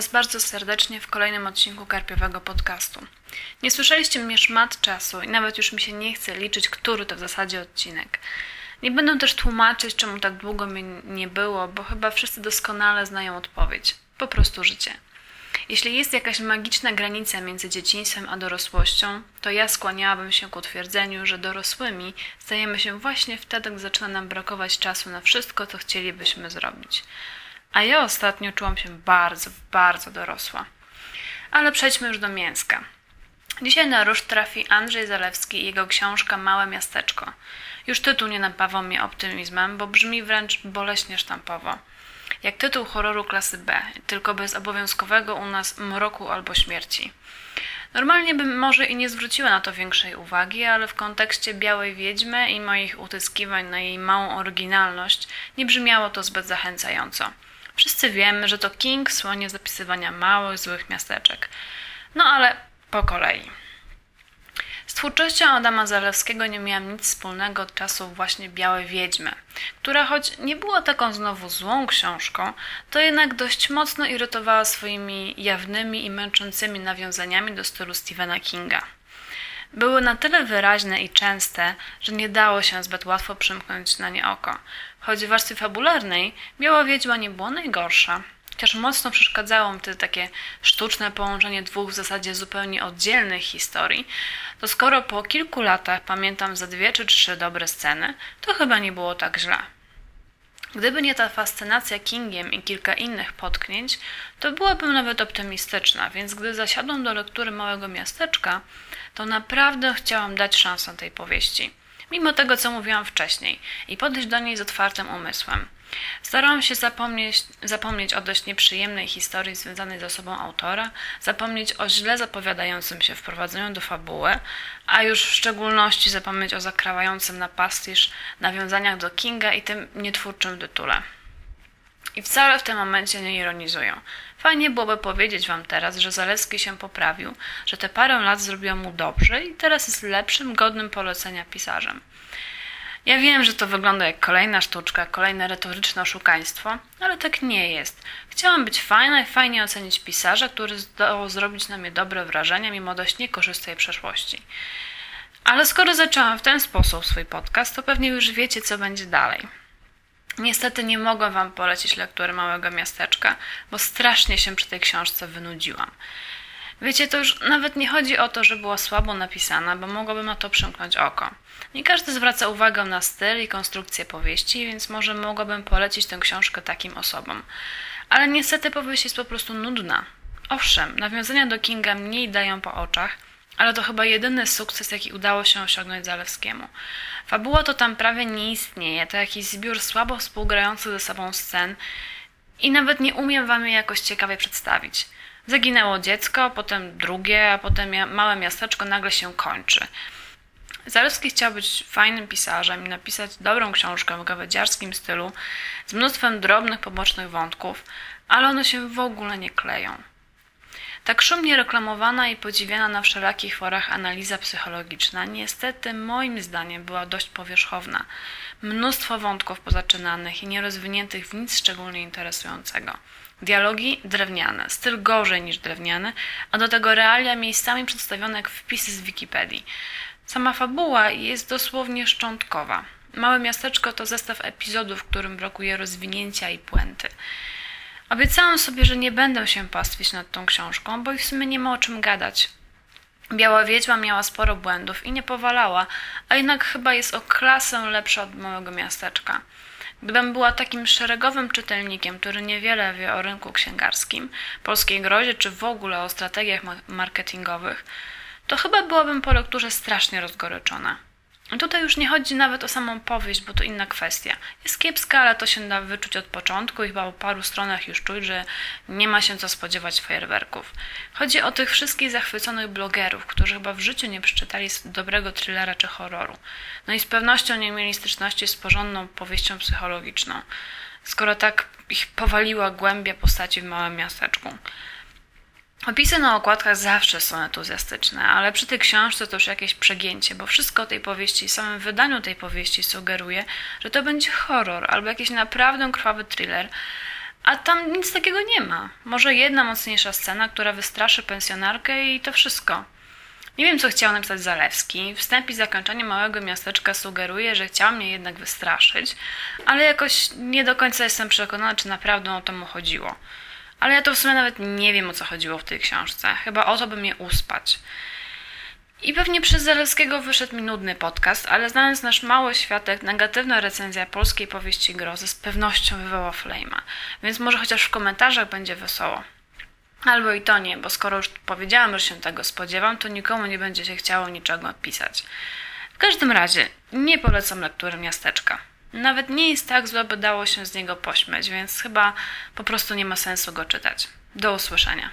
Was bardzo serdecznie w kolejnym odcinku Karpiowego Podcastu. Nie słyszeliście mnie szmat czasu i nawet już mi się nie chce liczyć, który to w zasadzie odcinek. Nie będę też tłumaczyć, czemu tak długo mnie nie było, bo chyba wszyscy doskonale znają odpowiedź. Po prostu życie. Jeśli jest jakaś magiczna granica między dzieciństwem a dorosłością, to ja skłaniałabym się ku twierdzeniu, że dorosłymi stajemy się właśnie wtedy, gdy zaczyna nam brakować czasu na wszystko, co chcielibyśmy zrobić. A ja ostatnio czułam się bardzo, bardzo dorosła. Ale przejdźmy już do mięska. Dzisiaj na róż trafi Andrzej Zalewski i jego książka Małe Miasteczko. Już tytuł nie napawał mnie optymizmem, bo brzmi wręcz boleśnie sztampowo. Jak tytuł horroru klasy B, tylko bez obowiązkowego u nas mroku albo śmierci. Normalnie bym może i nie zwróciła na to większej uwagi, ale w kontekście Białej Wiedźmy i moich utyskiwań na jej małą oryginalność nie brzmiało to zbyt zachęcająco. Wszyscy wiemy, że to King słonie zapisywania małych, złych miasteczek. No ale po kolei. Z twórczością Adama Zalewskiego nie miałam nic wspólnego od czasu właśnie Białej Wiedźmy, która choć nie była taką znowu złą książką, to jednak dość mocno irytowała swoimi jawnymi i męczącymi nawiązaniami do stylu Stephena Kinga. Były na tyle wyraźne i częste, że nie dało się zbyt łatwo przymknąć na nie oko. Choć w warstwie fabularnej Biała Wiedźma nie była najgorsza. Chociaż mocno przeszkadzało mi to takie sztuczne połączenie dwóch w zasadzie zupełnie oddzielnych historii, to skoro po kilku latach pamiętam za dwie czy trzy dobre sceny, to chyba nie było tak źle. Gdyby nie ta fascynacja Kingiem i kilka innych potknięć, to byłabym nawet optymistyczna, więc gdy zasiadłam do lektury Małego Miasteczka, to naprawdę chciałam dać szansę tej powieści. Mimo tego, co mówiłam wcześniej i podejść do niej z otwartym umysłem. Starałam się zapomnieć, zapomnieć o dość nieprzyjemnej historii związanej z osobą autora, zapomnieć o źle zapowiadającym się wprowadzeniu do fabuły, a już w szczególności zapomnieć o zakrawającym na pastisz nawiązaniach do Kinga i tym nietwórczym tytule. I wcale w tym momencie nie ironizują. Fajnie byłoby powiedzieć Wam teraz, że Zalewski się poprawił, że te parę lat zrobiło mu dobrze i teraz jest lepszym, godnym polecenia pisarzem. Ja wiem, że to wygląda jak kolejna sztuczka, kolejne retoryczne oszukaństwo, ale tak nie jest. Chciałam być fajna i fajnie ocenić pisarza, który zdołał zrobić na mnie dobre wrażenie mimo dość niekorzystnej przeszłości. Ale skoro zaczęłam w ten sposób swój podcast, to pewnie już wiecie, co będzie dalej. Niestety nie mogę Wam polecić lektury Małego Miasteczka, bo strasznie się przy tej książce wynudziłam. Wiecie, to już nawet nie chodzi o to, że była słabo napisana, bo mogłabym na to przymknąć oko. Nie każdy zwraca uwagę na styl i konstrukcję powieści, więc może mogłabym polecić tę książkę takim osobom. Ale niestety powieść jest po prostu nudna. Owszem, nawiązania do Kinga mniej dają po oczach, ale to chyba jedyny sukces, jaki udało się osiągnąć Zalewskiemu. Fabuła to tam prawie nie istnieje, to jakiś zbiór słabo współgrających ze sobą scen i nawet nie umiem wam je jakoś ciekawie przedstawić. Zaginęło dziecko, potem drugie, a potem małe miasteczko nagle się kończy. Zalewski chciał być fajnym pisarzem i napisać dobrą książkę w gawędziarskim stylu z mnóstwem drobnych, pobocznych wątków, ale one się w ogóle nie kleją. Tak szumnie reklamowana i podziwiana na wszelakich forach analiza psychologiczna niestety moim zdaniem była dość powierzchowna. Mnóstwo wątków pozaczynanych i nierozwiniętych w nic szczególnie interesującego. Dialogi drewniane, styl gorzej niż drewniany, a do tego realia miejscami przedstawione jak wpisy z Wikipedii. Sama fabuła jest dosłownie szczątkowa. Małe miasteczko to zestaw epizodów, którym brakuje rozwinięcia i puenty. Obiecałam sobie, że nie będę się pastwić nad tą książką, bo w sumie nie ma o czym gadać. Biała Wiedźma miała sporo błędów i nie powalała, a jednak chyba jest o klasę lepsza od małego miasteczka. Gdybym była takim szeregowym czytelnikiem, który niewiele wie o rynku księgarskim, polskiej grozie czy w ogóle o strategiach marketingowych, to chyba byłabym po lekturze strasznie rozgoryczona. Tutaj już nie chodzi nawet o samą powieść, bo to inna kwestia. Jest kiepska, ale to się da wyczuć od początku i chyba po paru stronach już czuć, że nie ma się co spodziewać fajerwerków. Chodzi o tych wszystkich zachwyconych blogerów, którzy chyba w życiu nie przeczytali dobrego thrillera czy horroru. No i z pewnością nie mieli styczności z porządną powieścią psychologiczną, skoro tak ich powaliła głębia postaci w małym miasteczku. Opisy na okładkach zawsze są entuzjastyczne, ale przy tej książce to już jakieś przegięcie, bo wszystko o tej powieści, samym wydaniu tej powieści sugeruje, że to będzie horror albo jakiś naprawdę krwawy thriller, A tam nic takiego nie ma. Może jedna mocniejsza scena, która wystraszy pensjonarkę i to wszystko. Nie wiem, co chciał napisać Zalewski. Wstęp i zakończenie małego miasteczka sugeruje, że chciał mnie jednak wystraszyć, ale jakoś nie do końca jestem przekonana, czy naprawdę o to mu chodziło. Ale ja to w sumie nawet nie wiem, o co chodziło w tej książce. Chyba o to, by mnie uspać. I pewnie przez Zalewskiego wyszedł mi nudny podcast, ale znając nasz mały światek, negatywna recenzja polskiej powieści grozy z pewnością wywoła flame'a. Więc może chociaż w komentarzach będzie wesoło. Albo i to nie, bo skoro już powiedziałam, że się tego spodziewam, to nikomu nie będzie się chciało niczego odpisać. W każdym razie, nie polecam lektury miasteczka. Nawet nie jest tak złe, by dało się z niego pośmiać, więc chyba po prostu nie ma sensu go czytać. Do usłyszenia.